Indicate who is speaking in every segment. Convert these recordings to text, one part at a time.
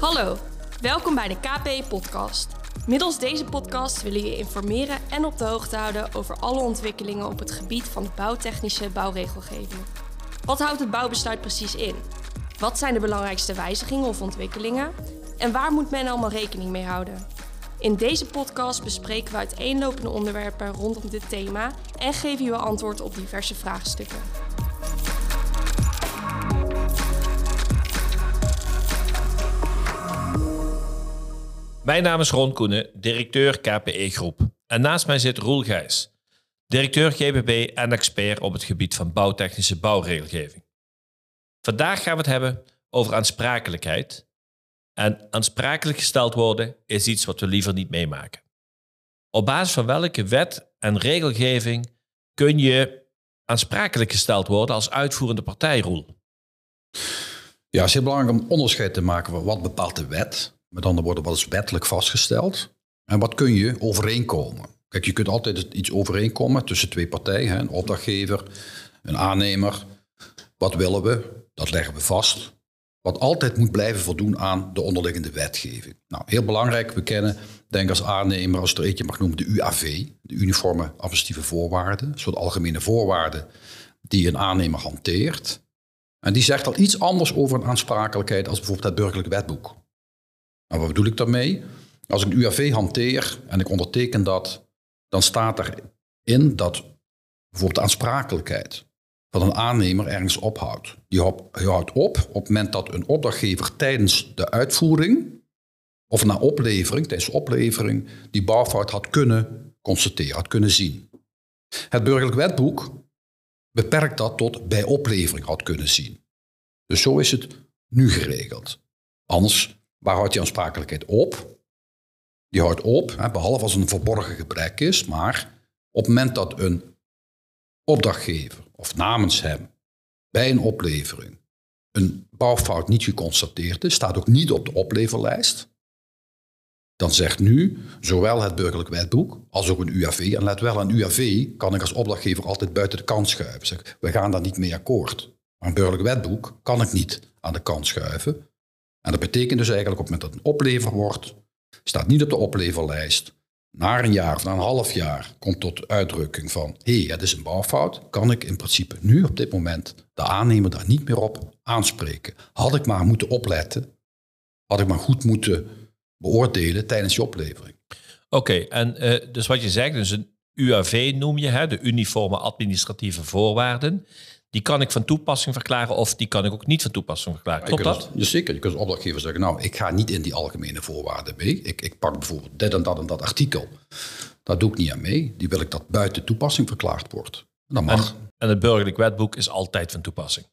Speaker 1: Hallo, welkom bij de KP-podcast. Middels deze podcast willen we je informeren en op de hoogte houden over alle ontwikkelingen op het gebied van de bouwtechnische bouwregelgeving. Wat houdt het bouwbesluit precies in? Wat zijn de belangrijkste wijzigingen of ontwikkelingen? En waar moet men allemaal rekening mee houden? In deze podcast bespreken we uiteenlopende onderwerpen rondom dit thema en geven je antwoord op diverse vraagstukken.
Speaker 2: Mijn naam is Ron Koenen, directeur KPE Groep. En naast mij zit Roel Gijs, directeur GBB en expert op het gebied van bouwtechnische bouwregelgeving. Vandaag gaan we het hebben over aansprakelijkheid. En aansprakelijk gesteld worden is iets wat we liever niet meemaken. Op basis van welke wet en regelgeving kun je aansprakelijk gesteld worden als uitvoerende partij, Roel?
Speaker 3: Ja, het is heel belangrijk om onderscheid te maken van wat bepaalt de wet met andere woorden, wat is wettelijk vastgesteld? En wat kun je overeenkomen? Kijk, je kunt altijd iets overeenkomen tussen twee partijen, een opdrachtgever, een aannemer. Wat willen we? Dat leggen we vast. Wat altijd moet blijven voldoen aan de onderliggende wetgeving. Nou, heel belangrijk, we kennen, denk als aannemer, als er eentje mag noemen, de UAV, de Uniforme Administratieve Voorwaarden. Een soort algemene voorwaarden die een aannemer hanteert. En die zegt al iets anders over een aansprakelijkheid als bijvoorbeeld het burgerlijk wetboek. Wat bedoel ik daarmee? Als ik een UAV hanteer en ik onderteken dat, dan staat erin dat bijvoorbeeld de aansprakelijkheid van een aannemer ergens ophoudt. Die houdt op op het moment dat een opdrachtgever tijdens de uitvoering of na oplevering, tijdens de oplevering, die bouwfout had kunnen constateren, had kunnen zien. Het burgerlijk wetboek beperkt dat tot bij oplevering had kunnen zien. Dus zo is het nu geregeld. Anders Waar houdt die aansprakelijkheid op? Die houdt op, hè, behalve als een verborgen gebrek is, maar op het moment dat een opdrachtgever of namens hem bij een oplevering een bouwfout niet geconstateerd is, staat ook niet op de opleverlijst, dan zegt nu zowel het burgerlijk wetboek als ook een UAV, en let wel, een UAV kan ik als opdrachtgever altijd buiten de kant schuiven. Zeg, we gaan daar niet mee akkoord. Maar een burgerlijk wetboek kan ik niet aan de kant schuiven. En dat betekent dus eigenlijk op het moment dat een oplever wordt, staat niet op de opleverlijst. Na een jaar of na een half jaar komt tot uitdrukking van hé, hey, het is een bouwfout, kan ik in principe nu op dit moment de aannemer daar niet meer op aanspreken. Had ik maar moeten opletten, had ik maar goed moeten beoordelen tijdens je oplevering.
Speaker 2: Oké, en uh, dus wat je zegt, dus een UAV noem je, hè, de uniforme administratieve voorwaarden. Die kan ik van toepassing verklaren of die kan ik ook niet van toepassing verklaren. Klopt dat?
Speaker 3: Dus zeker. Je kunt als opdrachtgever zeggen, nou, ik ga niet in die algemene voorwaarden mee. Ik, ik pak bijvoorbeeld dit en dat en dat artikel. Daar doe ik niet aan mee. Die wil ik dat buiten toepassing verklaard wordt. Dat mag.
Speaker 2: En, en het burgerlijk wetboek is altijd van toepassing.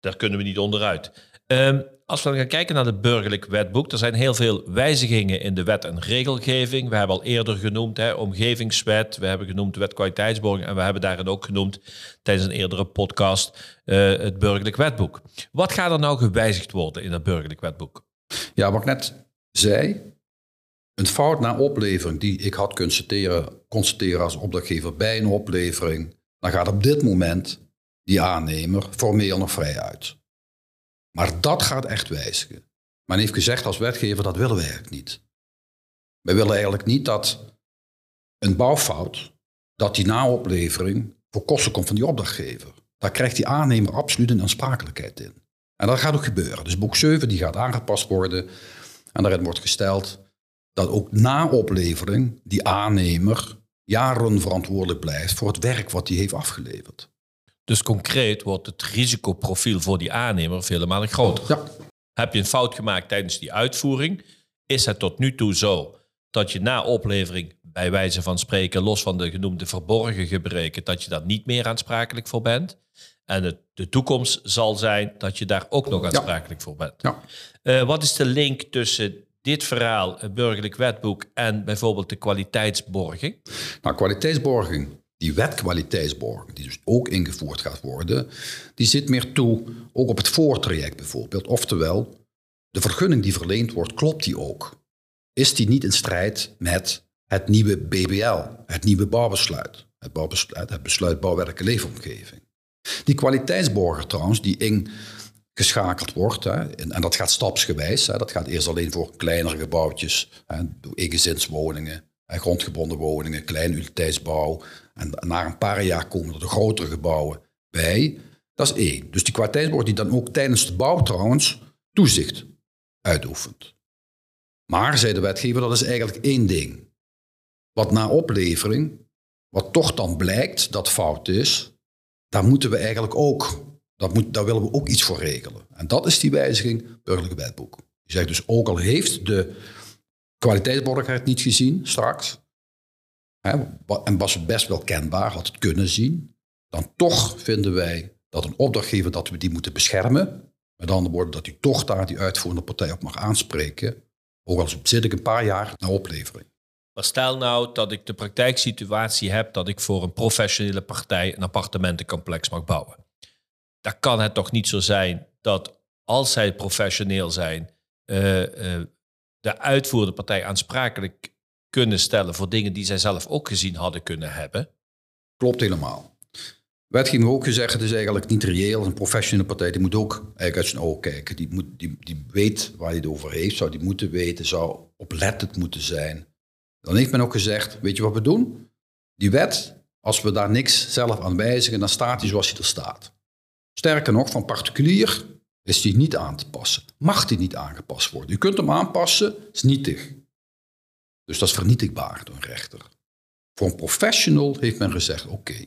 Speaker 2: Daar kunnen we niet onderuit. Um, als we gaan kijken naar het burgerlijk wetboek, er zijn heel veel wijzigingen in de wet en regelgeving. We hebben al eerder genoemd hè, omgevingswet, we hebben genoemd wet kwaliteitsborging en we hebben daarin ook genoemd tijdens een eerdere podcast uh, het burgerlijk wetboek. Wat gaat er nou gewijzigd worden in het burgerlijk wetboek?
Speaker 3: Ja, wat ik net zei, een fout na oplevering die ik had constateren, constateren als opdrachtgever bij een oplevering, dan gaat op dit moment die aannemer formeel nog vrij uit. Maar dat gaat echt wijzigen. Men heeft gezegd als wetgever, dat willen we eigenlijk niet. We willen eigenlijk niet dat een bouwfout, dat die na oplevering voor kosten komt van die opdrachtgever. Daar krijgt die aannemer absoluut een aansprakelijkheid in. En dat gaat ook gebeuren. Dus boek 7 die gaat aangepast worden. En daarin wordt gesteld dat ook na oplevering die aannemer jaren verantwoordelijk blijft voor het werk wat hij heeft afgeleverd.
Speaker 2: Dus concreet wordt het risicoprofiel voor die aannemer vele malen groter.
Speaker 3: Ja.
Speaker 2: Heb je een fout gemaakt tijdens die uitvoering, is het tot nu toe zo dat je na oplevering, bij wijze van spreken, los van de genoemde verborgen gebreken, dat je daar niet meer aansprakelijk voor bent. En het, de toekomst zal zijn dat je daar ook nog aansprakelijk voor bent.
Speaker 3: Ja.
Speaker 2: Uh, wat is de link tussen dit verhaal, het burgerlijk wetboek, en bijvoorbeeld de kwaliteitsborging?
Speaker 3: Nou, kwaliteitsborging die wetkwaliteitsborging, die dus ook ingevoerd gaat worden, die zit meer toe ook op het voortraject bijvoorbeeld. Oftewel, de vergunning die verleend wordt, klopt die ook? Is die niet in strijd met het nieuwe BBL, het nieuwe bouwbesluit, het, bouwbesluit, het besluit bouwwerken leefomgeving? Die kwaliteitsborger trouwens, die geschakeld wordt. Hè. En, dat gaat stapsgewijs. Hè. Dat gaat eerst alleen voor kleinere gebouwtjes, hè, eengezinswoningen, hè, grondgebonden woningen, klein utiliteitsbouw. En na een paar jaar komen er de grotere gebouwen bij. Dat is één. Dus die kwaliteitsbord die dan ook tijdens de bouw trouwens toezicht uitoefent. Maar, zei de wetgever, dat is eigenlijk één ding. Wat na oplevering, wat toch dan blijkt dat fout is, daar moeten we eigenlijk ook, dat moet, daar willen we ook iets voor regelen. En dat is die wijziging burgerlijke wetboek. Die zegt dus ook al heeft de kwaliteitsborgheid niet gezien straks, hè, en was het best wel kenbaar, had het kunnen zien, dan toch vinden wij dat een opdrachtgever dat we die moeten beschermen. Met andere woorden, dat hij toch daar die uitvoerende partij op mag aanspreken. Ook al zit ik een paar jaar na oplevering.
Speaker 2: Maar stel nou dat ik de praktijksituatie heb dat ik voor een professionele partij een appartementencomplex mag bouwen. Dan kan het toch niet zo zijn dat als zij professioneel zijn, uh, uh, de uitvoerende partij aansprakelijk kunnen stellen voor dingen die zij zelf ook gezien hadden kunnen hebben.
Speaker 3: Klopt helemaal. Wetgeving ook gezegd, het is eigenlijk niet reëel. Een professionele partij die moet ook eigenlijk uit zijn ogen kijken. Die, moet, die, die weet waar hij het over heeft, zou die moeten weten, zou oplettend moeten zijn. Dan heeft men ook gezegd, weet je wat we doen? Die wet, als we daar niks zelf aan wijzigen, dan staat die zoals hij er staat. Sterker nog, van particulier is die niet aan te passen. Mag die niet aangepast worden? Je kunt hem aanpassen, is nietig. Dus dat is vernietigbaar door een rechter. Voor een professional heeft men gezegd, oké,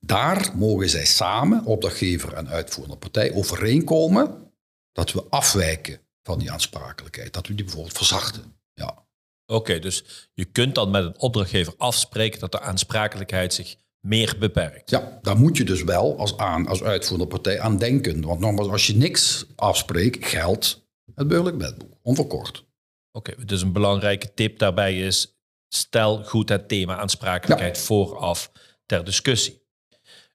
Speaker 3: daar mogen zij samen, opdrachtgever en uitvoerende partij, overeenkomen dat we afwijken van die aansprakelijkheid. Dat we die bijvoorbeeld verzachten. Ja.
Speaker 2: Oké, dus je kunt dan met een opdrachtgever afspreken dat de aansprakelijkheid zich meer beperkt.
Speaker 3: Ja, daar moet je dus wel als, aan, als uitvoerende partij aan denken. Want nogmaals, als je niks afspreekt, geldt het burgerlijk wetboek, onverkort.
Speaker 2: Oké, dus een belangrijke tip daarbij is, stel goed het thema aansprakelijkheid vooraf ter discussie.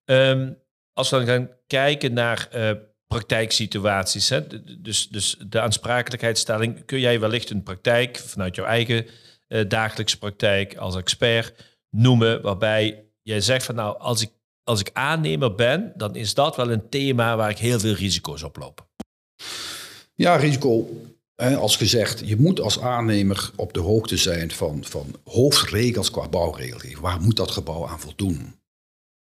Speaker 2: Um, als we dan gaan kijken naar uh, praktijksituaties, hè, dus, dus de aansprakelijkheidsstelling, kun jij wellicht een praktijk vanuit jouw eigen uh, dagelijkse praktijk als expert noemen, waarbij jij zegt van nou, als ik, als ik aannemer ben, dan is dat wel een thema waar ik heel veel risico's op loop.
Speaker 3: Ja, risico. Als gezegd, je moet als aannemer op de hoogte zijn van, van hoofdregels qua bouwregelgeving. Waar moet dat gebouw aan voldoen?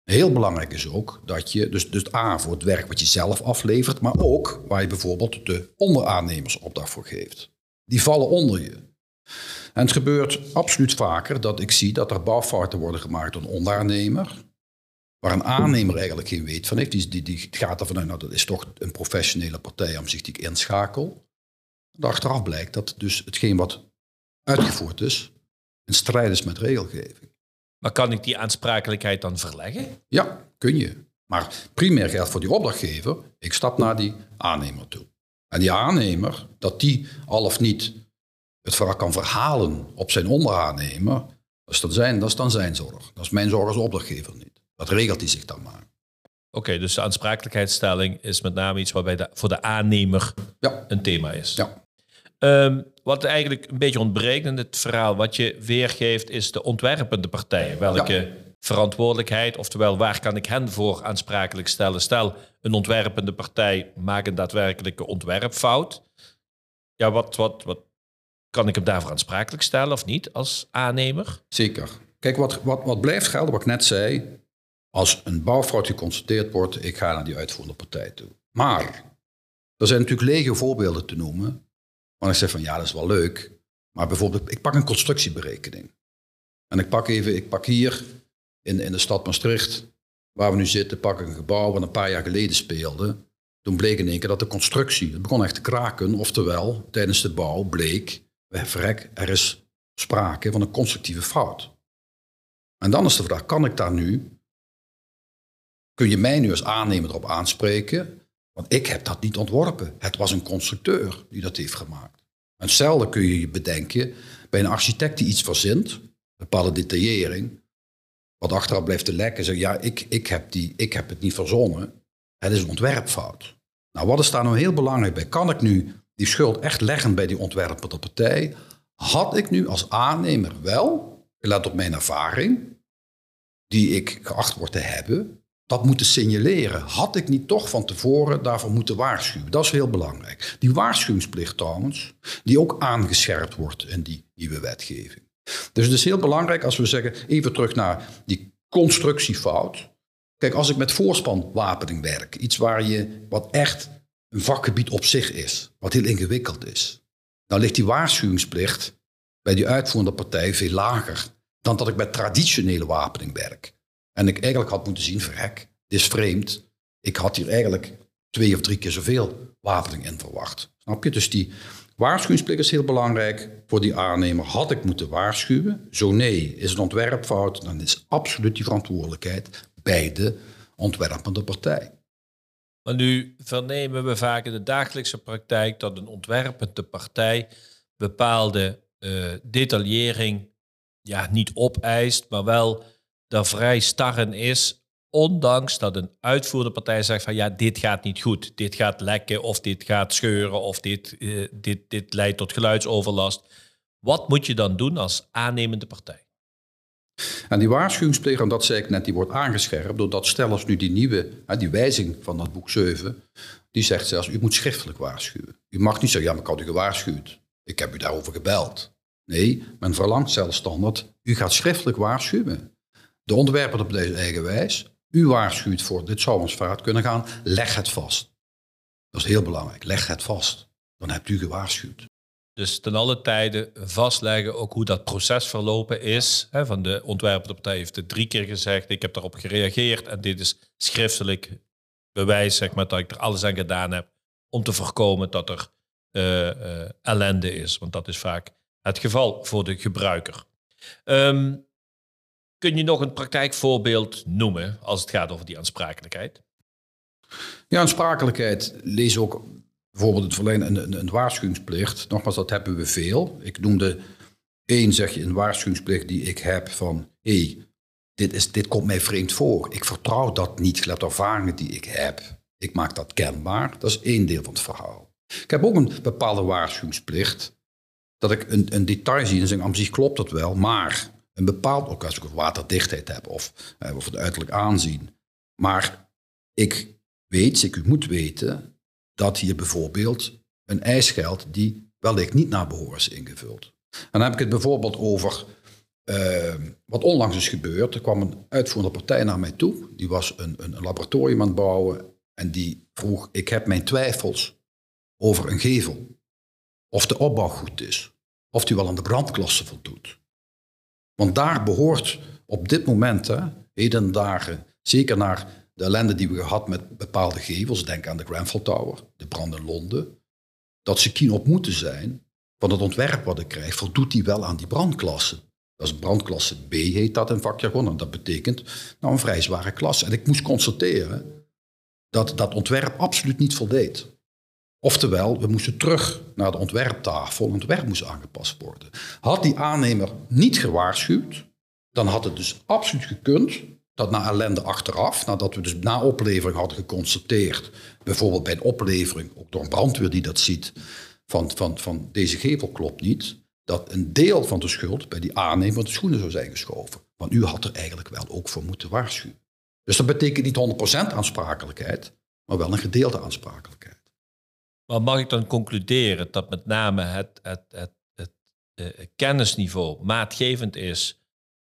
Speaker 3: Heel belangrijk is ook dat je, dus, dus A voor het werk wat je zelf aflevert, maar ook waar je bijvoorbeeld de onderaannemers opdracht voor geeft. Die vallen onder je. En het gebeurt absoluut vaker dat ik zie dat er bouwfouten worden gemaakt door een onderaannemer, waar een aannemer eigenlijk geen weet van heeft. Die, die, die gaat ervan uit, nou dat is toch een professionele partij om zich die ik inschakel. achteraf blijkt dat dus hetgeen wat uitgevoerd is, in strijd is met regelgeving.
Speaker 2: Maar kan ik die aansprakelijkheid dan verleggen?
Speaker 3: Ja, kun je. Maar primair geldt voor die opdrachtgever, ik stap naar die aannemer toe. En die aannemer, dat die al of niet het verhaal kan verhalen op zijn onderaannemer, dat is, dan zijn, dat is dan zijn zorg. Dat is mijn zorg als opdrachtgever niet. Dat regelt hij zich dan maar.
Speaker 2: Oké, dus de aansprakelijkheidsstelling is met name iets waarbij de, voor de aannemer ja. een thema is.
Speaker 3: Ja.
Speaker 2: Um, wat eigenlijk een beetje ontbreekt in het verhaal, wat je weergeeft, is de ontwerpende partij. Welke verantwoordelijkheid, oftewel waar kan ik hen voor aansprakelijk stellen? Stel, een ontwerpende partij maakt een daadwerkelijke ontwerpfout. Ja, wat, wat, wat kan ik hem daarvoor aansprakelijk stellen of niet als aannemer?
Speaker 3: Zeker. Kijk, wat, wat, wat blijft gelden, wat ik net zei, als een bouwfout geconstateerd wordt, ik ga naar die uitvoerende partij toe. Maar er zijn natuurlijk lege voorbeelden te noemen maar ik zeg van ja, dat is wel leuk. Maar bijvoorbeeld, ik pak een constructieberekening. En ik pak even, ik pak hier in, in de stad Maastricht, waar we nu zitten, pak ik een gebouw wat een paar jaar geleden speelde. Toen bleek in één keer dat de constructie, het begon echt te kraken. Oftewel, tijdens de bouw bleek, verrek, er is sprake van een constructieve fout. En dan is de vraag, kan ik daar nu, kun je mij nu als aannemer erop aanspreken? Want ik heb dat niet ontworpen. Het was een constructeur die dat heeft gemaakt. En hetzelfde kun je je bedenken bij een architect die iets verzint, een bepaalde detaillering, wat achteraf blijft te lekken. Zeg, ja, ik, ik, heb die, ik heb het niet verzonnen. Het is een ontwerpfout. Nou, wat is daar nou heel belangrijk bij? Kan ik nu die schuld echt leggen bij die ontwerpende partij? Had ik nu als aannemer wel, gelet op mijn ervaring, die ik geacht word te hebben, dat moeten signaleren. Had ik niet toch van tevoren daarvoor moeten waarschuwen? Dat is heel belangrijk. Die waarschuwingsplicht trouwens, die ook aangescherpt wordt in die nieuwe wetgeving. Dus het is heel belangrijk als we zeggen, even terug naar die constructiefout. Kijk, als ik met voorspanwapening werk, iets waar je, wat echt een vakgebied op zich is, wat heel ingewikkeld is, dan ligt die waarschuwingsplicht bij die uitvoerende partij veel lager dan dat ik met traditionele wapening werk. En ik eigenlijk had moeten zien, verrek, dit is vreemd. Ik had hier eigenlijk twee of drie keer zoveel wapening in verwacht. Snap je? Dus die waarschuwingsplicht is heel belangrijk voor die aannemer. Had ik moeten waarschuwen? Zo nee, is een ontwerpfout, dan is absoluut die verantwoordelijkheid bij de ontwerpende partij.
Speaker 2: Maar nu vernemen we vaak in de dagelijkse praktijk dat een ontwerpende partij bepaalde uh, detaillering ja, niet opeist, maar wel daar vrij starren is. Ondanks dat een uitvoerende partij zegt van ja, dit gaat niet goed. Dit gaat lekken of dit gaat scheuren of dit, uh, dit, dit leidt tot geluidsoverlast. Wat moet je dan doen als aannemende partij?
Speaker 3: En die waarschuwingsplicht, en dat zei ik net, die wordt aangescherpt doordat stel nu die nieuwe, die wijzing van dat boek 7, die zegt zelfs, u moet schriftelijk waarschuwen. U mag niet zeggen, ja, maar ik had u gewaarschuwd. Ik heb u daarover gebeld. Nee, men verlangt zelfs standaard, u gaat schriftelijk waarschuwen. De ontwerper op deze eigen wijs, u waarschuwt voor, dit zou ons fout kunnen gaan, leg het vast. Dat is heel belangrijk, leg het vast. Dan hebt u gewaarschuwd.
Speaker 2: Dus ten alle tijde vastleggen ook hoe dat proces verlopen is. Hè, van de ontwerpende partij heeft het drie keer gezegd, ik heb daarop gereageerd en dit is schriftelijk bewijs zeg maar, dat ik er alles aan gedaan heb om te voorkomen dat er uh, uh, ellende is. Want dat is vaak het geval voor de gebruiker. Um, kun je nog een praktijkvoorbeeld noemen als het gaat over die aansprakelijkheid?
Speaker 3: Ja, aansprakelijkheid lees ook bijvoorbeeld het verlenen een, een, een, waarschuwingsplicht. Nogmaals, dat hebben we veel. Ik noemde één, zeg je, een waarschuwingsplicht die ik heb van... hé, hey, dit, dit komt mij vreemd voor. Ik vertrouw dat niet, gelet ervaringen die ik heb. Ik maak dat kenbaar. Dat is één deel van het verhaal. Ik heb ook een bepaalde waarschuwingsplicht. Dat ik een, een detail zie en zeg, aan zich klopt dat wel, maar een bepaald, ook als ik waterdichtheid heb of, eh, of het uiterlijk aanzien. Maar ik weet, ik moet weten, dat hier bijvoorbeeld een eis geldt die wellicht niet naar behoren is ingevuld. En dan heb ik het bijvoorbeeld over uh, wat onlangs is gebeurd. Er kwam een uitvoerende partij naar mij toe. Die was een, een, laboratorium aan het bouwen. En die vroeg, ik heb mijn twijfels over een gevel. Of de opbouw goed is. Of die wel aan de brandklasse voldoet. Want daar behoort op dit moment, heden dagen, zeker naar de ellende die we gehad met bepaalde gevels, denk aan de Grenfell Tower, de brand in Londen, dat ze kien op moeten zijn van het ontwerp wat ik krijg, voldoet die wel aan die brandklasse. Dat is brandklasse B, heet dat in vakjargon. En dat betekent nou een vrij zware klasse. En ik moest constateren dat dat ontwerp absoluut niet voldeed. Oftewel, we moesten terug naar de ontwerptafel. Het ontwerp moest aangepast worden. Had die aannemer niet gewaarschuwd, dan had het dus absoluut gekund dat na ellende achteraf, nadat we dus na oplevering hadden geconstateerd, bijvoorbeeld bij een oplevering, ook door een brandweer die dat ziet, van, van, van deze gevel klopt niet, dat een deel van de schuld bij die aannemer de schoenen zou zijn geschoven. Want u had er eigenlijk wel ook voor moeten waarschuwen. Dus dat betekent niet 100% aansprakelijkheid, maar wel een gedeelde aansprakelijkheid.
Speaker 2: Maar mag ik dan concluderen dat met name het, het, het, het, eh, kennisniveau maatgevend is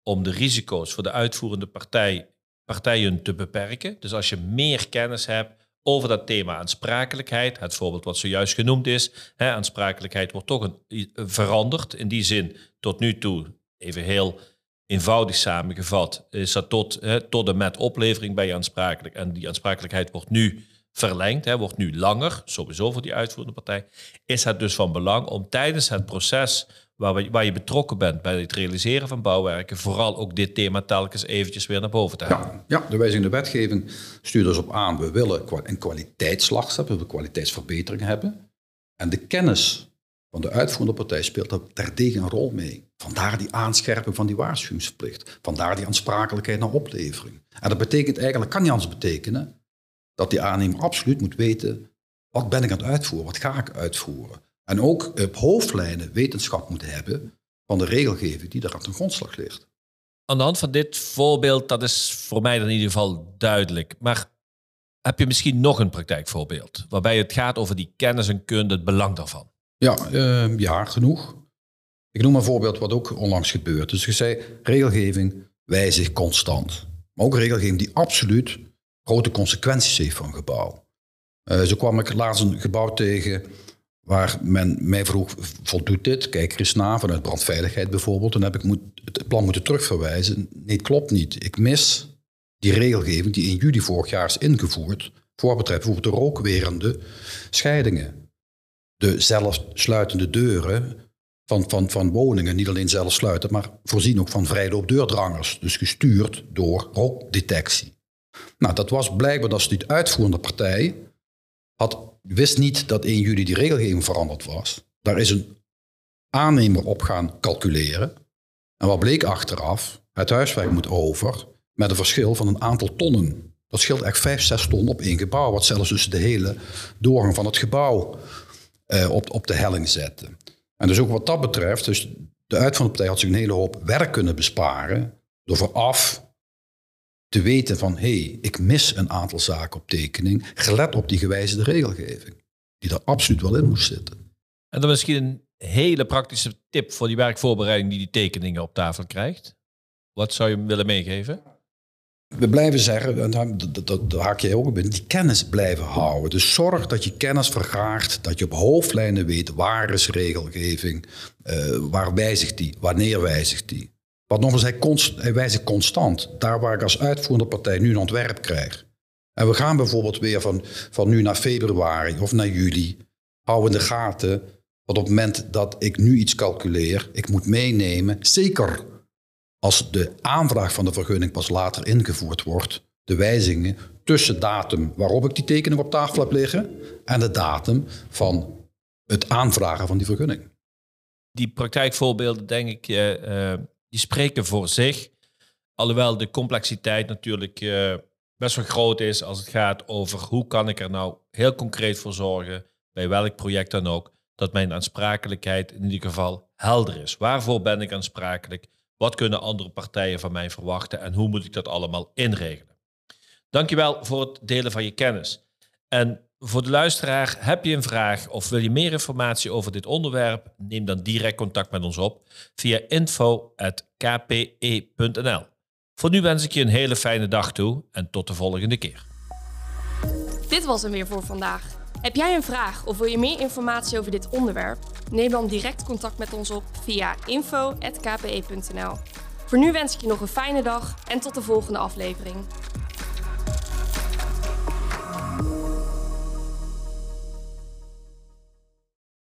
Speaker 2: om de risico's voor de uitvoerende partij, partijen te beperken? Dus als je meer kennis hebt over dat thema aansprakelijkheid, het voorbeeld wat zojuist genoemd is, hè, aansprakelijkheid wordt toch een, veranderd. In die zin, tot nu toe, even heel eenvoudig samengevat, is dat tot, hè, tot en met oplevering bij aansprakelijk. En die aansprakelijkheid wordt nu verlengd, hè, wordt nu langer, sowieso voor die uitvoerende partij, is het dus van belang om tijdens het proces waar, waar je betrokken bent bij het realiseren van bouwwerken, vooral ook dit thema telkens eventjes weer naar boven te halen.
Speaker 3: Ja, ja de wijzigende wetgeving stuurt dus op aan, we willen een kwaliteitsslag hebben, we willen kwaliteitsverbetering hebben. En de kennis van de uitvoerende partij speelt daar terdege een rol mee. Vandaar die aanscherping van die waarschuwingsplicht. Vandaar die aansprakelijkheid naar oplevering. En dat betekent eigenlijk, kan niet anders betekenen, dat die aannemer absoluut moet weten, wat ben ik aan het uitvoeren, wat ga ik uitvoeren. En ook op hoofdlijnen wetenschap moet hebben van de regelgeving die daar aan ten grondslag ligt.
Speaker 2: aan de hand van dit voorbeeld, dat is voor mij dan in ieder geval duidelijk. Maar heb je misschien nog een praktijkvoorbeeld waarbij het gaat over die kennis en kunde, het belang daarvan?
Speaker 3: Ja, uh, ja, genoeg. Ik noem een voorbeeld wat ook onlangs gebeurt. Dus je zei, regelgeving wijzigt constant. Maar ook regelgeving die absoluut grote consequenties heeft voor een gebouw. Uh, zo kwam ik laatst een gebouw tegen waar men mij vroeg, voldoet dit? Kijk er eens vanuit brandveiligheid bijvoorbeeld. Dan heb ik moet, het plan moeten terugverwijzen. Nee, het klopt niet. Ik mis die regelgeving die in juli vorig jaar is ingevoerd, voor betreft de rookwerende scheidingen. De zelfsluitende deuren van, van, van woningen, niet alleen zelf sluiten, maar voorzien ook van vrijloop deurdrangers. Dus gestuurd door rookdetectie. Nou, dat was blijkbaar dat de uitvoerende partij had, wist niet dat 1 juli die regelgeving veranderd was. Daar is een aannemer op gaan calculeren. En wat bleek achteraf? Het huiswerk moet over met een verschil van een aantal tonnen. Dat scheelt echt 5, 6 ton op één gebouw, wat zelfs dus de hele doorgang van het gebouw eh, op, op de helling zette. En dus ook wat dat betreft, dus de uitvoerpartij had zich een hele hoop werk kunnen besparen door vooraf te weten van hé, hey, ik mis een aantal zaken op tekening, gelet op die gewijzigde regelgeving, die er absoluut wel in moest zitten.
Speaker 2: En dan misschien een hele praktische tip voor die werkvoorbereiding die die tekeningen op tafel krijgt. Wat zou je hem willen meegeven?
Speaker 3: We blijven zeggen, en dat, haak jij ook op in, die kennis blijven houden. Dus zorg dat je kennis vergaart, dat je op hoofdlijnen weet waar is regelgeving, uh, waar wijzigt die, wanneer wijzigt die. Wat nog eens, hij, const, hij constant. Daar waar ik als uitvoerende partij nu een ontwerp krijg. En we gaan bijvoorbeeld weer van, van nu naar februari of naar juli. Hou in de gaten, want op het moment dat ik nu iets calculeer, ik moet meenemen, zeker als de aanvraag van de vergunning pas later ingevoerd wordt, de wijzigingen tussen datum waarop ik die tekening op tafel heb liggen en de datum van het aanvragen van die vergunning.
Speaker 2: Die praktijkvoorbeelden, denk ik, uh, die spreken voor zich. Alhoewel de complexiteit natuurlijk uh, best wel groot is als het gaat over hoe kan ik er nou heel concreet voor zorgen, bij welk project dan ook, dat mijn aansprakelijkheid in ieder geval helder is. Waarvoor ben ik aansprakelijk? Wat kunnen andere partijen van mij verwachten en hoe moet ik dat allemaal inregelen? Dankjewel voor het delen van je kennis. En voor de luisteraar, heb je een vraag of wil je meer informatie over dit onderwerp? Neem dan direct contact met ons op via info.kpe.nl. Voor nu wens ik je een hele fijne dag toe en tot de volgende keer.
Speaker 1: Dit was hem weer voor vandaag. Heb jij een vraag of wil je meer informatie over dit onderwerp? Neem dan direct contact met ons op via info.kpe.nl. Voor nu wens ik je nog een fijne dag en tot de volgende aflevering.